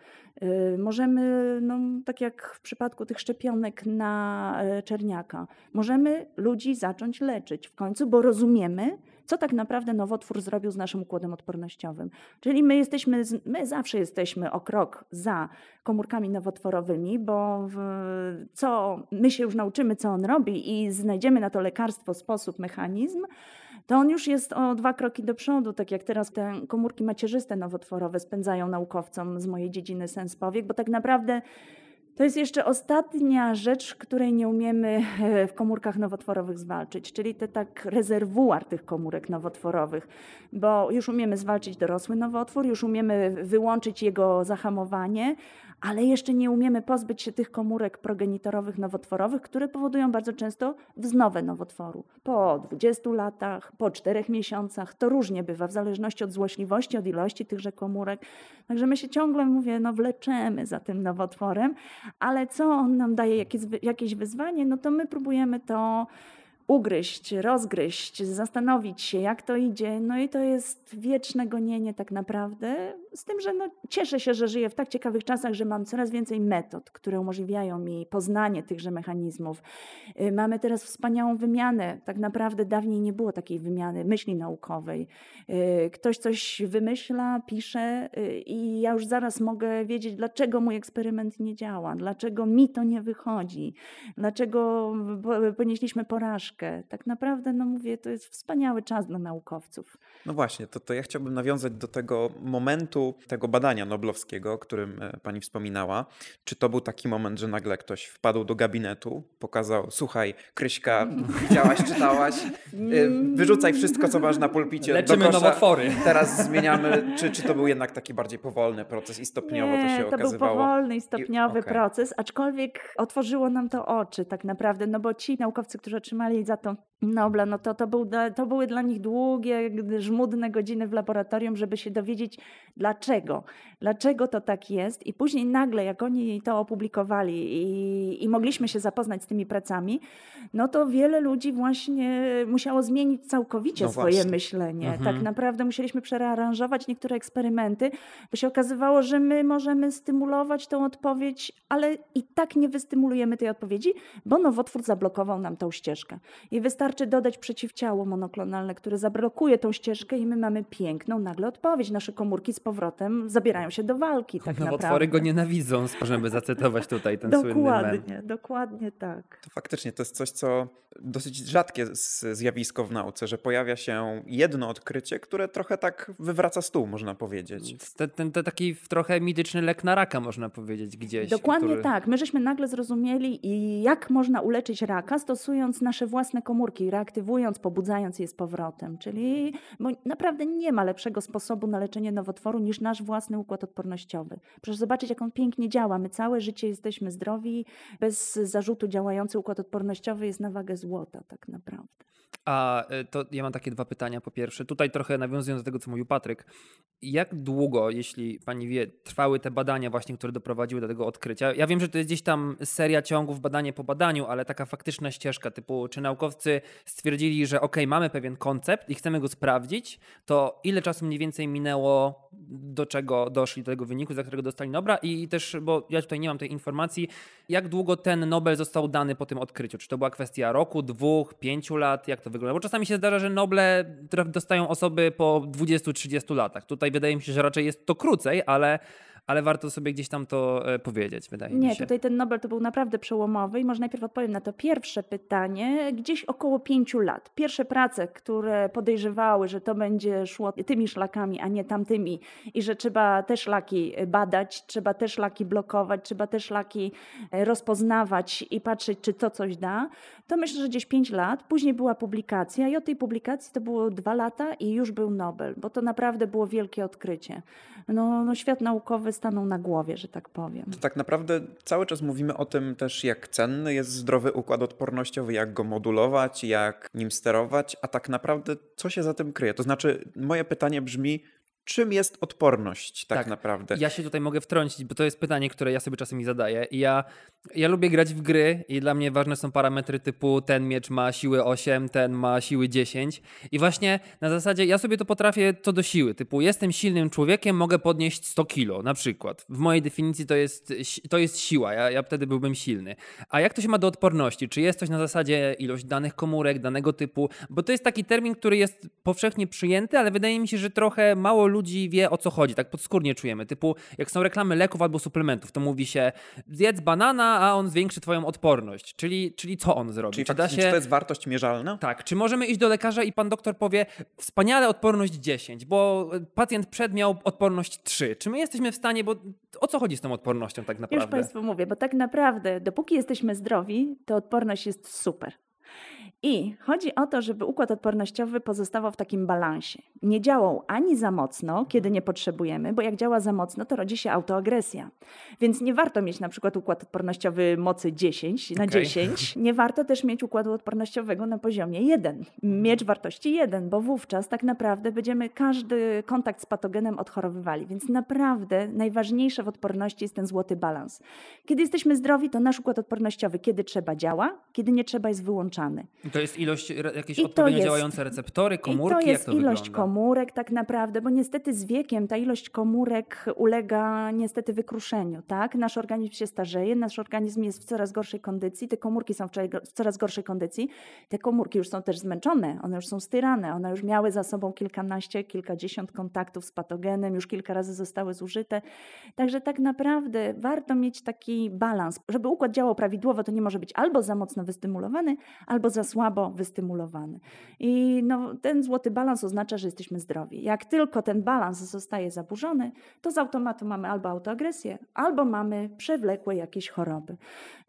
Y, możemy, no, tak jak w przypadku tych szczepionek na e, czerniaka, możemy ludzi zacząć leczyć w końcu, bo rozumiemy, co tak naprawdę nowotwór zrobił z naszym układem odpornościowym. Czyli my jesteśmy, my zawsze jesteśmy o krok za komórkami nowotworowymi, bo w, co my się już nauczymy, co on robi i znajdziemy na to lekarstwo, sposób, mechanizm, to on już jest o dwa kroki do przodu, tak jak teraz te komórki macierzyste nowotworowe spędzają naukowcom z mojej dziedziny sens powiek, bo tak naprawdę to jest jeszcze ostatnia rzecz, której nie umiemy e, w komórkach nowotworowych zwalczyć, czyli te tak rezerwuar tych komórek nowotworowych, bo już umiemy zwalczyć dorosły nowotwór, już umiemy wyłączyć jego zahamowanie, ale jeszcze nie umiemy pozbyć się tych komórek progenitorowych nowotworowych, które powodują bardzo często wznowę nowotworu. Po 20 latach, po 4 miesiącach, to różnie bywa, w zależności od złośliwości, od ilości tychże komórek. Także my się ciągle, mówię, no wleczemy za tym nowotworem, ale co on nam daje, jakieś, jakieś wyzwanie, no to my próbujemy to ugryźć, rozgryźć, zastanowić się, jak to idzie. No i to jest wieczne gonienie tak naprawdę. Z tym, że no, cieszę się, że żyję w tak ciekawych czasach, że mam coraz więcej metod, które umożliwiają mi poznanie tychże mechanizmów. Y, mamy teraz wspaniałą wymianę. Tak naprawdę dawniej nie było takiej wymiany myśli naukowej. Y, ktoś coś wymyśla, pisze y, i ja już zaraz mogę wiedzieć, dlaczego mój eksperyment nie działa, dlaczego mi to nie wychodzi, dlaczego ponieśliśmy porażkę tak naprawdę, no mówię, to jest wspaniały czas dla naukowców. No właśnie, to, to ja chciałbym nawiązać do tego momentu, tego badania noblowskiego, o którym e, pani wspominała. Czy to był taki moment, że nagle ktoś wpadł do gabinetu, pokazał, słuchaj, Kryśka, widziałaś, czytałaś, e, wyrzucaj wszystko, co masz na pulpicie Leczymy do kosza. nowotwory. Teraz zmieniamy, czy, czy to był jednak taki bardziej powolny proces i stopniowo Nie, to się to okazywało? to był powolny i stopniowy I, okay. proces, aczkolwiek otworzyło nam to oczy tak naprawdę, no bo ci naukowcy, którzy otrzymali za to Nobla, no to, to, był, to były dla nich długie, żmudne godziny w laboratorium, żeby się dowiedzieć dlaczego, dlaczego to tak jest. I później nagle, jak oni to opublikowali i, i mogliśmy się zapoznać z tymi pracami, no to wiele ludzi właśnie musiało zmienić całkowicie no swoje myślenie. Mhm. Tak naprawdę musieliśmy przearanżować niektóre eksperymenty, bo się okazywało, że my możemy stymulować tą odpowiedź, ale i tak nie wystymulujemy tej odpowiedzi, bo nowotwór zablokował nam tą ścieżkę. I wystarczy dodać przeciwciało monoklonalne, które zablokuje tą ścieżkę i my mamy piękną nagle odpowiedź. Nasze komórki z powrotem zabierają się do walki. Tak Nowotwory naprawdę. go nienawidzą, możemy zacytować tutaj ten dokładnie, słynny Dokładnie, dokładnie tak. To faktycznie to jest coś, co dosyć rzadkie zjawisko w nauce, że pojawia się jedno odkrycie, które trochę tak wywraca stół, można powiedzieć. Ten, ten, ten taki trochę mityczny lek na raka, można powiedzieć, gdzieś. Dokładnie który... tak. My żeśmy nagle zrozumieli, jak można uleczyć raka, stosując nasze własne komórki, reaktywując, pobudzając je z powrotem. Czyli bo naprawdę nie ma lepszego sposobu na leczenie nowotworu niż nasz własny układ odpornościowy. Proszę zobaczyć, jak on pięknie działa. My całe życie jesteśmy zdrowi, bez zarzutu działający układ odpornościowy jest na wagę złota tak naprawdę. A e, to ja mam takie dwa pytania. Po pierwsze, tutaj trochę nawiązując do tego, co mówił Patryk. Jak długo, jeśli pani wie, trwały te badania właśnie, które doprowadziły do tego odkrycia? Ja wiem, że to jest gdzieś tam seria ciągów, badanie po badaniu, ale taka faktyczna ścieżka typu, czy naukowcy stwierdzili, że ok, mamy pewien koncept i chcemy go sprawdzić, to ile czasu mniej więcej minęło, do czego doszli do tego wyniku, za którego dostali Nobla i też, bo ja tutaj nie mam tej informacji, jak długo ten Nobel został dany po tym odkryciu? Czy to była kwestia roku, dwóch, pięciu lat? Jak to wygląda? Bo czasami się zdarza, że Noble dostają osoby po 20-30 latach. Tutaj wydaje mi się, że raczej jest to krócej, ale ale warto sobie gdzieś tam to e, powiedzieć, wydaje Nie, mi się. Nie, tutaj ten Nobel to był naprawdę przełomowy i może najpierw odpowiem na to pierwsze pytanie, gdzieś około pięciu lat. Pierwsze prace, które podejrzewały, że to będzie szło tymi szlakami, a nie tamtymi i że trzeba te szlaki badać, trzeba te szlaki blokować, trzeba te szlaki e, rozpoznawać i patrzeć, czy to coś da, to myślę, że gdzieś pięć lat. Później była publikacja i od tej publikacji to było dwa lata i już był Nobel, bo to naprawdę było wielkie odkrycie. No, no świat naukowy stanął na głowie, że tak powiem. To tak naprawdę cały czas mówimy o tym też, jak cenny jest zdrowy układ odpornościowy, jak go modulować, jak nim sterować, a tak naprawdę co się za tym kryje? To znaczy, moje pytanie brzmi, czym jest odporność tak, tak, naprawdę? Ja się tutaj mogę wtrącić, bo to jest pytanie, które ja sobie czasami zadaję. I ja, ja lubię grać w gry i dla mnie ważne są parametry typu ten miecz ma siły 8, ten ma siły 10. I właśnie na zasadzie ja sobie to potrafię co do siły. Typu jestem silnym człowiekiem, mogę podnieść 100 kilo na przykład. W mojej definicji to jest, to jest siła, ja, ja wtedy byłbym silny. A jak to się ma do odporności? Czy jest coś na zasadzie ilość danych komórek, danego typu? Bo to jest taki termin, który jest powszechnie przyjęty, ale wydaje mi się, że trochę mało ludzi ludzi wie o co chodzi, tak podskórnie czujemy. Typu, jak są reklamy leków albo suplementów, to mówi się zjedz banana, a on zwiększy twoją odporność. Czyli, czyli co on zrobi? Czyli czy, da się... czy to jest wartość mierzalna? Tak. Czy możemy iść do lekarza i pan doktor powie wspaniale odporność 10, bo pacjent przed miał odporność 3. Czy my jesteśmy w stanie, bo o co chodzi z tą odpornością tak naprawdę? Już Państwu mówię, bo tak naprawdę dopóki jesteśmy zdrowi, to odporność jest super. I chodzi o to, żeby układ odpornościowy pozostawał w takim balansie. Nie działał ani za mocno, kiedy nie potrzebujemy, bo jak działa za mocno, to rodzi się autoagresja. Więc nie warto mieć na przykład układ odpornościowy mocy 10 na okay. 10. Nie warto też mieć układu odpornościowego na poziomie 1. Mieć wartości 1, bo wówczas tak naprawdę będziemy każdy kontakt z patogenem odchorowywali. Więc naprawdę najważniejsze w odporności jest ten złoty balans. Kiedy jesteśmy zdrowi, to nasz układ odpornościowy, kiedy trzeba działa, kiedy nie trzeba jest wyłączany. I to jest ilość, jakieś I odpowiednio działające receptory, komórki? I to jest to ilość wygląda? komórek tak naprawdę, bo niestety z wiekiem ta ilość komórek ulega niestety wykruszeniu. Tak? Nasz organizm się starzeje, nasz organizm jest w coraz gorszej kondycji, te komórki są w coraz gorszej kondycji. Te komórki już są też zmęczone, one już są styrane, one już miały za sobą kilkanaście, kilkadziesiąt kontaktów z patogenem, już kilka razy zostały zużyte. Także tak naprawdę warto mieć taki balans. Żeby układ działał prawidłowo, to nie może być albo za mocno wystymulowany, albo za słabo wystymulowany. I no, ten złoty balans oznacza, że jesteśmy zdrowi. Jak tylko ten balans zostaje zaburzony, to z automatu mamy albo autoagresję, albo mamy przewlekłe jakieś choroby.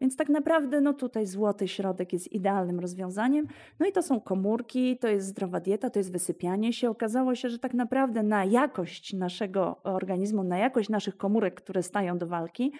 Więc tak naprawdę no, tutaj złoty środek jest idealnym rozwiązaniem. No i to są komórki, to jest zdrowa dieta, to jest wysypianie się. Okazało się, że tak naprawdę na jakość naszego organizmu, na jakość naszych komórek, które stają do walki,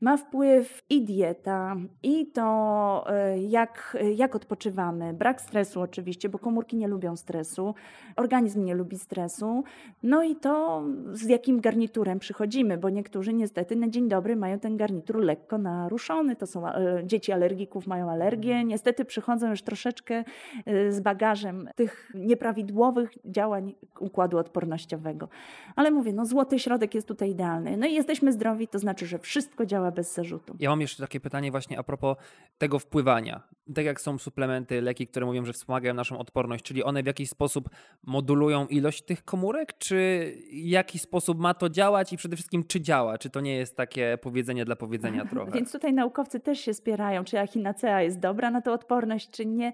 ma wpływ i dieta, i to, e, jak, jak odpoczywamy mamy brak stresu oczywiście, bo komórki nie lubią stresu, organizm nie lubi stresu. No i to z jakim garniturem przychodzimy, bo niektórzy niestety na dzień dobry mają ten garnitur lekko naruszony. To są e, dzieci alergików, mają alergię. Niestety przychodzą już troszeczkę e, z bagażem tych nieprawidłowych działań układu odpornościowego. Ale mówię, no złoty środek jest tutaj idealny. No i jesteśmy zdrowi, to znaczy, że wszystko działa bez zarzutu. Ja mam jeszcze takie pytanie właśnie a propos tego wpływania. Tak jak są suplementy, leki, które mówią, że wspomagają naszą odporność, czyli one w jakiś sposób modulują ilość tych komórek, czy w jaki sposób ma to działać i przede wszystkim czy działa? Czy to nie jest takie powiedzenie dla powiedzenia trochę? Więc tutaj naukowcy też się spierają, czy echinacea jest dobra na tę odporność, czy nie.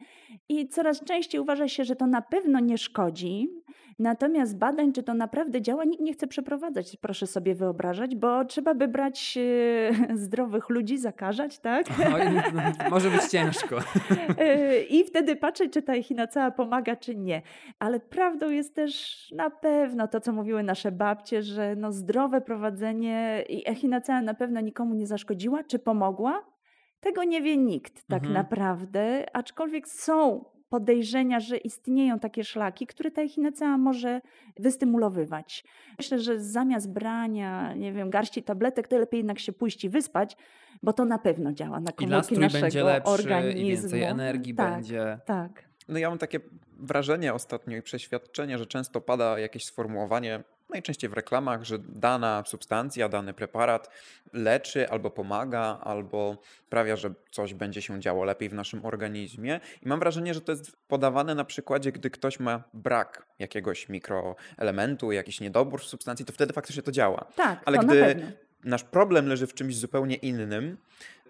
I coraz częściej uważa się, że to na pewno nie szkodzi, Natomiast badań, czy to naprawdę działa, nikt nie chce przeprowadzać, proszę sobie wyobrażać, bo trzeba by brać e, zdrowych ludzi, zakażać, tak? No, może być ciężko. E, I wtedy patrzeć, czy ta echinacea pomaga, czy nie. Ale prawdą jest też na pewno to, co mówiły nasze babcie, że no zdrowe prowadzenie i echinacea na pewno nikomu nie zaszkodziła, czy pomogła. Tego nie wie nikt tak mhm. naprawdę, aczkolwiek są podejrzenia, że istnieją takie szlaki, które ta echinacea może wystymulowywać. Myślę, że zamiast brania, nie wiem, garści tabletek, to lepiej jednak się pójść i wyspać, bo to na pewno działa na komórki I naszego będzie lepszy, organizmu. I więcej energii tak, będzie. Tak. No ja mam takie wrażenie ostatnio i przeświadczenie, że często pada jakieś sformułowanie najczęściej w reklamach, że dana substancja, dany preparat leczy albo pomaga, albo sprawia, że coś będzie się działo lepiej w naszym organizmie. I mam wrażenie, że to jest podawane na przykładzie, gdy ktoś ma brak jakiegoś mikroelementu, jakiś niedobór w substancji, to wtedy faktycznie to działa. Tak, Ale to gdy nasz problem leży w czymś zupełnie innym,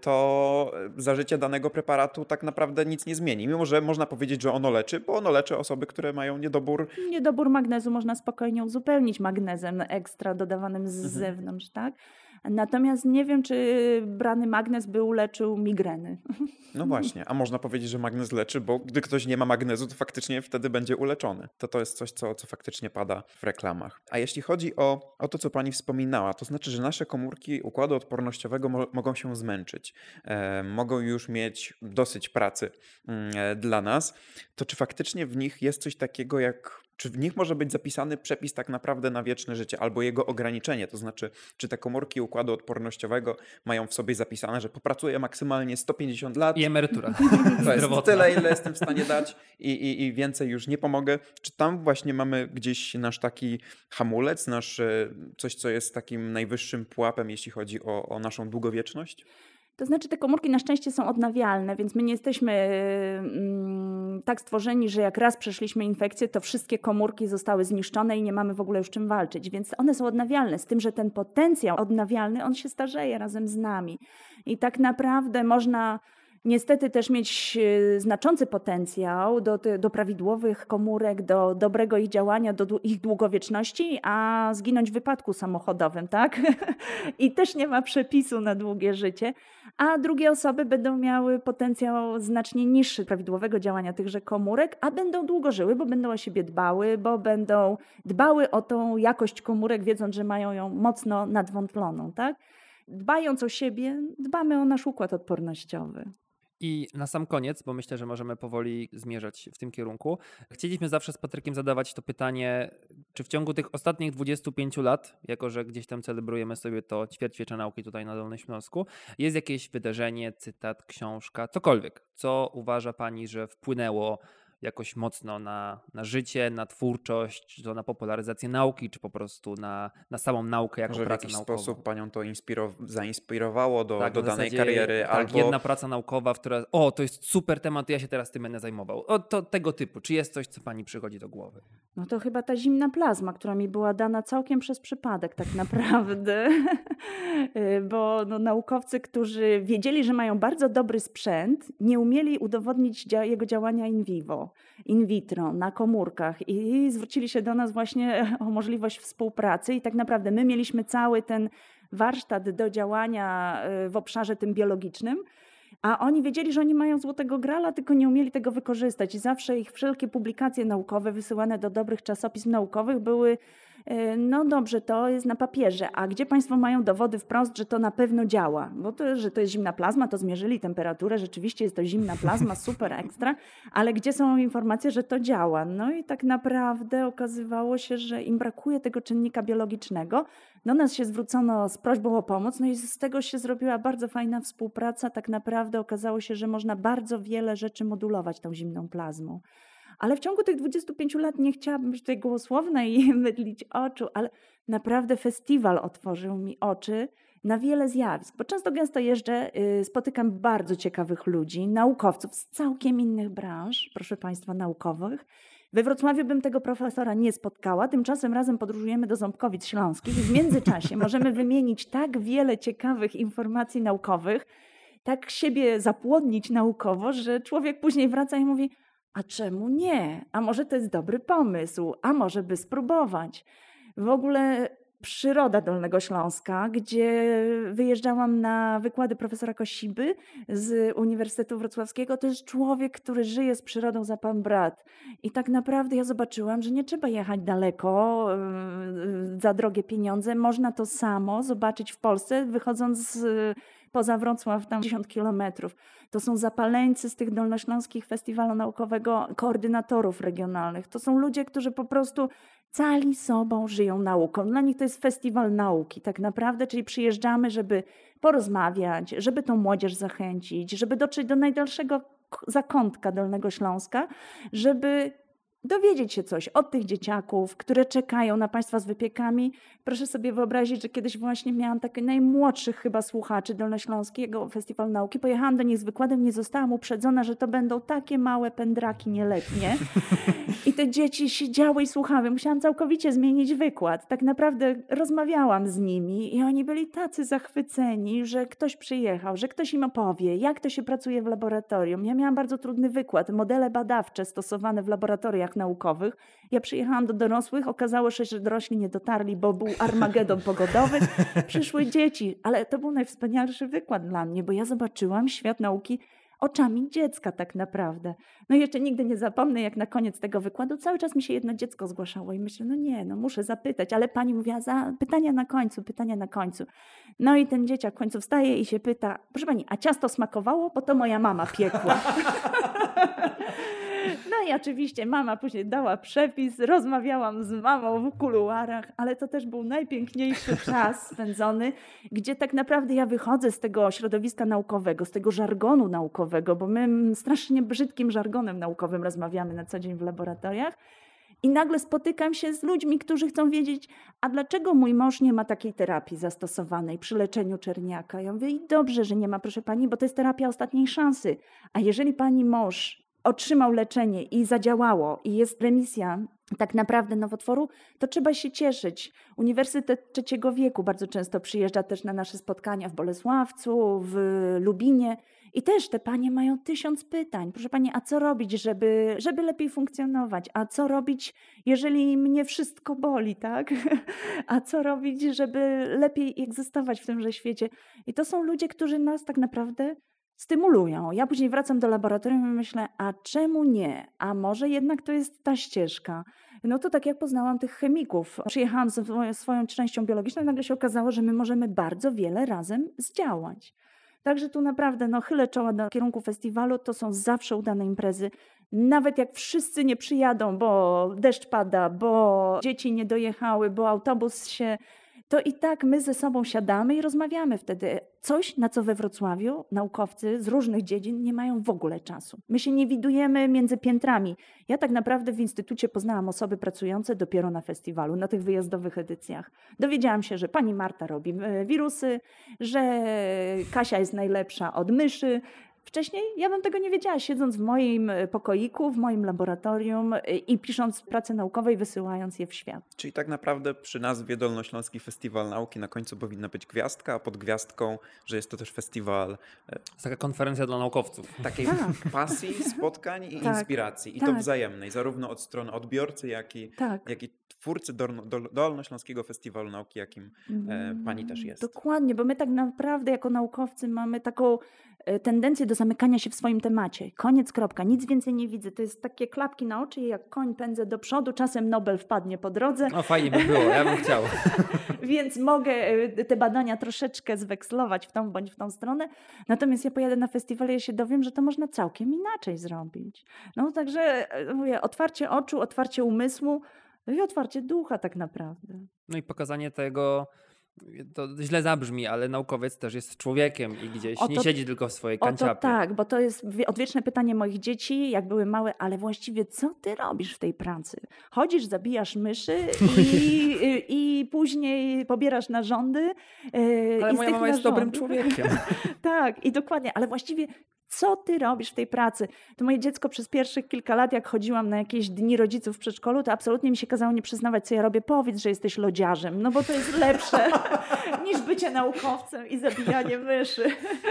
to zażycie danego preparatu tak naprawdę nic nie zmieni. Mimo, że można powiedzieć, że ono leczy, bo ono leczy osoby, które mają niedobór. Niedobór magnezu można spokojnie uzupełnić magnezem ekstra dodawanym z mhm. zewnątrz, tak? Natomiast nie wiem, czy brany magnez by uleczył migreny. No właśnie, a można powiedzieć, że magnez leczy, bo gdy ktoś nie ma magnezu, to faktycznie wtedy będzie uleczony. To to jest coś, co, co faktycznie pada w reklamach. A jeśli chodzi o, o to, co pani wspominała, to znaczy, że nasze komórki układu odpornościowego mo mogą się zmęczyć, e, mogą już mieć dosyć pracy mm, e, dla nas. To czy faktycznie w nich jest coś takiego jak czy w nich może być zapisany przepis tak naprawdę na wieczne życie albo jego ograniczenie? To znaczy, czy te komórki układu odpornościowego mają w sobie zapisane, że popracuję maksymalnie 150 lat. I emerytura. To jest tyle, ile jestem w stanie dać i, i, i więcej już nie pomogę. Czy tam właśnie mamy gdzieś nasz taki hamulec, nasz e, coś, co jest takim najwyższym pułapem, jeśli chodzi o, o naszą długowieczność? To znaczy, te komórki na szczęście są odnawialne, więc my nie jesteśmy mm, tak stworzeni, że jak raz przeszliśmy infekcję, to wszystkie komórki zostały zniszczone i nie mamy w ogóle już czym walczyć. Więc one są odnawialne, z tym, że ten potencjał odnawialny, on się starzeje razem z nami. I tak naprawdę można niestety też mieć e, znaczący potencjał do, do prawidłowych komórek, do dobrego ich działania, do ich długowieczności, a zginąć w wypadku samochodowym, tak? I też nie ma przepisu na długie życie. A drugie osoby będą miały potencjał znacznie niższy prawidłowego działania tychże komórek, a będą długo żyły, bo będą o siebie dbały, bo będą dbały o tą jakość komórek, wiedząc, że mają ją mocno nadwątloną, tak? Dbając o siebie, dbamy o nasz układ odpornościowy. I na sam koniec, bo myślę, że możemy powoli zmierzać w tym kierunku, chcieliśmy zawsze z Patrykiem zadawać to pytanie, czy w ciągu tych ostatnich 25 lat, jako że gdzieś tam celebrujemy sobie to ćwierćwiecza nauki tutaj na Dolnym Śląsku, jest jakieś wydarzenie, cytat, książka, cokolwiek, co uważa Pani, że wpłynęło jakoś mocno na, na życie, na twórczość, czy to na popularyzację nauki, czy po prostu na, na samą naukę jako Może pracę w jakiś naukową. sposób panią to zainspirowało do, tak, do danej kariery? Tak, albo... jedna praca naukowa, która, o, to jest super temat, ja się teraz tym będę zajmował. O, to tego typu. Czy jest coś, co pani przychodzi do głowy? No to chyba ta zimna plazma, która mi była dana całkiem przez przypadek tak naprawdę. Y, bo no, naukowcy, którzy wiedzieli, że mają bardzo dobry sprzęt, nie umieli udowodnić dzia jego działania in vivo, in vitro, na komórkach i zwrócili się do nas właśnie o możliwość współpracy i tak naprawdę my mieliśmy cały ten warsztat do działania y, w obszarze tym biologicznym, a oni wiedzieli, że oni mają złotego grala, tylko nie umieli tego wykorzystać. I zawsze ich wszelkie publikacje naukowe wysyłane do dobrych czasopism naukowych były no dobrze, to jest na papierze, a gdzie Państwo mają dowody wprost, że to na pewno działa? Bo to, że to jest zimna plazma, to zmierzyli temperaturę, rzeczywiście jest to zimna plazma, super ekstra, ale gdzie są informacje, że to działa? No i tak naprawdę okazywało się, że im brakuje tego czynnika biologicznego. Do nas się zwrócono z prośbą o pomoc, no i z tego się zrobiła bardzo fajna współpraca. Tak naprawdę okazało się, że można bardzo wiele rzeczy modulować tą zimną plazmą. Ale w ciągu tych 25 lat nie chciałabym być tutaj głosłowna i mydlić oczu, ale naprawdę festiwal otworzył mi oczy na wiele zjawisk, bo często gęsto jeżdżę, y, spotykam bardzo ciekawych ludzi, naukowców z całkiem innych branż, proszę Państwa, naukowych. We Wrocławiu bym tego profesora nie spotkała, tymczasem razem podróżujemy do Ząbkowic Śląskich w międzyczasie możemy wymienić tak wiele ciekawych informacji naukowych, tak siebie zapłodnić naukowo, że człowiek później wraca i mówi – a czemu nie? A może to jest dobry pomysł? A może by spróbować? W ogóle przyroda Dolnego Śląska, gdzie wyjeżdżałam na wykłady profesora Kosiby z Uniwersytetu Wrocławskiego. To jest człowiek, który żyje z przyrodą za pan brat. I tak naprawdę ja zobaczyłam, że nie trzeba jechać daleko yy, za drogie pieniądze. Można to samo zobaczyć w Polsce, wychodząc z poza Wrocław, tam 10 kilometrów. To są zapaleńcy z tych dolnośląskich festiwalu naukowego, koordynatorów regionalnych. To są ludzie, którzy po prostu cali sobą żyją nauką. Dla nich to jest festiwal nauki tak naprawdę, czyli przyjeżdżamy, żeby porozmawiać, żeby tą młodzież zachęcić, żeby dotrzeć do najdalszego zakątka Dolnego Śląska, żeby dowiedzieć się coś od tych dzieciaków, które czekają na Państwa z wypiekami. Proszę sobie wyobrazić, że kiedyś właśnie miałam takich najmłodszych chyba słuchaczy Dolnośląskiego Festiwalu Nauki. Pojechałam do nich z wykładem, nie zostałam uprzedzona, że to będą takie małe pędraki nieletnie. I te dzieci siedziały i słuchały. Musiałam całkowicie zmienić wykład. Tak naprawdę rozmawiałam z nimi i oni byli tacy zachwyceni, że ktoś przyjechał, że ktoś im opowie, jak to się pracuje w laboratorium. Ja miałam bardzo trudny wykład, modele badawcze stosowane w laboratoriach naukowych. Ja przyjechałam do dorosłych, okazało się, że dorośli nie dotarli, bo był armagedon pogodowy. Przyszły dzieci, ale to był najwspanialszy wykład dla mnie, bo ja zobaczyłam świat nauki oczami dziecka tak naprawdę. No i jeszcze nigdy nie zapomnę, jak na koniec tego wykładu cały czas mi się jedno dziecko zgłaszało i myślę, no nie, no muszę zapytać, ale pani mówiła, za pytania na końcu, pytania na końcu. No i ten dzieciak w końcu wstaje i się pyta, proszę pani, a ciasto smakowało? Bo to moja mama piekła. No i oczywiście mama później dała przepis, rozmawiałam z mamą w kuluarach, ale to też był najpiękniejszy czas spędzony, gdzie tak naprawdę ja wychodzę z tego środowiska naukowego, z tego żargonu naukowego, bo my strasznie brzydkim żargonem naukowym rozmawiamy na co dzień w laboratoriach. I nagle spotykam się z ludźmi, którzy chcą wiedzieć, a dlaczego mój mąż nie ma takiej terapii zastosowanej przy leczeniu czerniaka? Ja mówię, i dobrze, że nie ma, proszę pani, bo to jest terapia ostatniej szansy. A jeżeli pani mąż otrzymał leczenie i zadziałało, i jest remisja tak naprawdę nowotworu, to trzeba się cieszyć. Uniwersytet Trzeciego Wieku bardzo często przyjeżdża też na nasze spotkania w Bolesławcu, w Lubinie. I też te panie mają tysiąc pytań. Proszę pani, a co robić, żeby, żeby lepiej funkcjonować? A co robić, jeżeli mnie wszystko boli, tak? A co robić, żeby lepiej egzystować w tymże świecie? I to są ludzie, którzy nas tak naprawdę stymulują. Ja później wracam do laboratorium i myślę, a czemu nie? A może jednak to jest ta ścieżka? No to tak jak poznałam tych chemików. Przyjechałam ze swoją częścią biologiczną i nagle się okazało, że my możemy bardzo wiele razem zdziałać. Także tu naprawdę no, chylę czoła do kierunku festiwalu. To są zawsze udane imprezy. Nawet jak wszyscy nie przyjadą, bo deszcz pada, bo dzieci nie dojechały, bo autobus się to i tak my ze sobą siadamy i rozmawiamy wtedy. Coś, na co we Wrocławiu naukowcy z różnych dziedzin nie mają w ogóle czasu. My się nie widujemy między piętrami. Ja tak naprawdę w instytucie poznałam osoby pracujące dopiero na festiwalu, na tych wyjazdowych edycjach. Dowiedziałam się, że pani Marta robi e, wirusy, że Kasia jest najlepsza od myszy, Wcześniej ja bym tego nie wiedziała, siedząc w moim e, pokoiku, w moim laboratorium e, i pisząc prace naukowe i wysyłając je w świat. Czyli tak naprawdę przy nazwie Dolnośląski Festiwal Nauki na końcu powinna być gwiazdka, a pod gwiazdką, że jest to też festiwal. E, taka konferencja dla naukowców. Takiej tak. pasji, spotkań i tak. inspiracji. I tak. to wzajemnej, zarówno od strony odbiorcy, jak i, tak. jak i twórcy Dolnośląskiego Festiwalu Nauki, jakim pani też jest. Dokładnie, bo my tak naprawdę jako naukowcy mamy taką tendencję do zamykania się w swoim temacie. Koniec, kropka, nic więcej nie widzę. To jest takie klapki na oczy jak koń pędzę do przodu, czasem Nobel wpadnie po drodze. No fajnie by było, ja bym chciał. Więc mogę e, te badania troszeczkę zwekslować w tą bądź w tą stronę. Natomiast ja pojadę na festiwal i ja się dowiem, że to można całkiem inaczej zrobić. No także e, mówię, otwarcie oczu, otwarcie umysłu no i otwarcie ducha tak naprawdę. No i pokazanie tego, to źle zabrzmi, ale naukowiec też jest człowiekiem i gdzieś nie siedzi tylko w swojej kanciapie. To tak, bo to jest odwieczne pytanie moich dzieci, jak były małe, ale właściwie co ty robisz w tej pracy? Chodzisz, zabijasz myszy i, i, i później pobierasz narządy. E, ale moja mama narządów... jest dobrym człowiekiem. tak, i dokładnie, ale właściwie co ty robisz w tej pracy? To moje dziecko przez pierwszych kilka lat, jak chodziłam na jakieś dni rodziców w przedszkolu, to absolutnie mi się kazało nie przyznawać, co ja robię. Powiedz, że jesteś lodziarzem, no bo to jest lepsze niż bycie naukowcem i zabijanie myszy.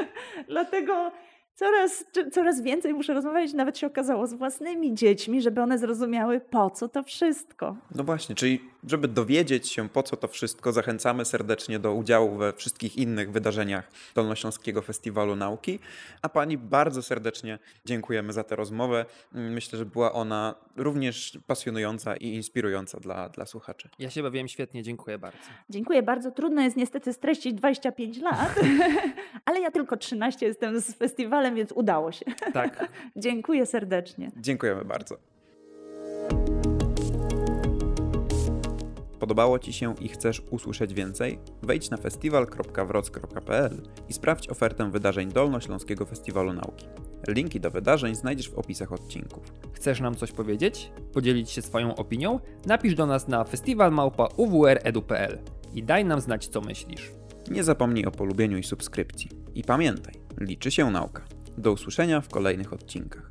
Dlatego coraz, coraz więcej muszę rozmawiać, nawet się okazało, z własnymi dziećmi, żeby one zrozumiały, po co to wszystko. No właśnie, czyli żeby dowiedzieć się, po co to wszystko, zachęcamy serdecznie do udziału we wszystkich innych wydarzeniach Dolnośląskiego Festiwalu Nauki. A Pani bardzo serdecznie dziękujemy za tę rozmowę. Myślę, że była ona również pasjonująca i inspirująca dla, dla słuchaczy. Ja się bawiłem świetnie, dziękuję bardzo. Dziękuję bardzo. Trudno jest niestety streścić 25 lat, ale ja tylko 13 jestem z festiwalem, więc udało się. Tak. Dziękuję serdecznie. Dziękujemy bardzo. Podobało Ci się i chcesz usłyszeć więcej? Wejdź na festiwal.wroc.pl i sprawdź ofertę wydarzeń Dolnośląskiego Festiwalu Nauki. Linki do wydarzeń znajdziesz w opisach odcinków. Chcesz nam coś powiedzieć? Podzielić się swoją opinią? Napisz do nas na festiwalmałpa.uwredu.pl i daj nam znać, co myślisz. Nie zapomnij o polubieniu i subskrypcji. I pamiętaj, liczy się nauka. Do usłyszenia w kolejnych odcinkach.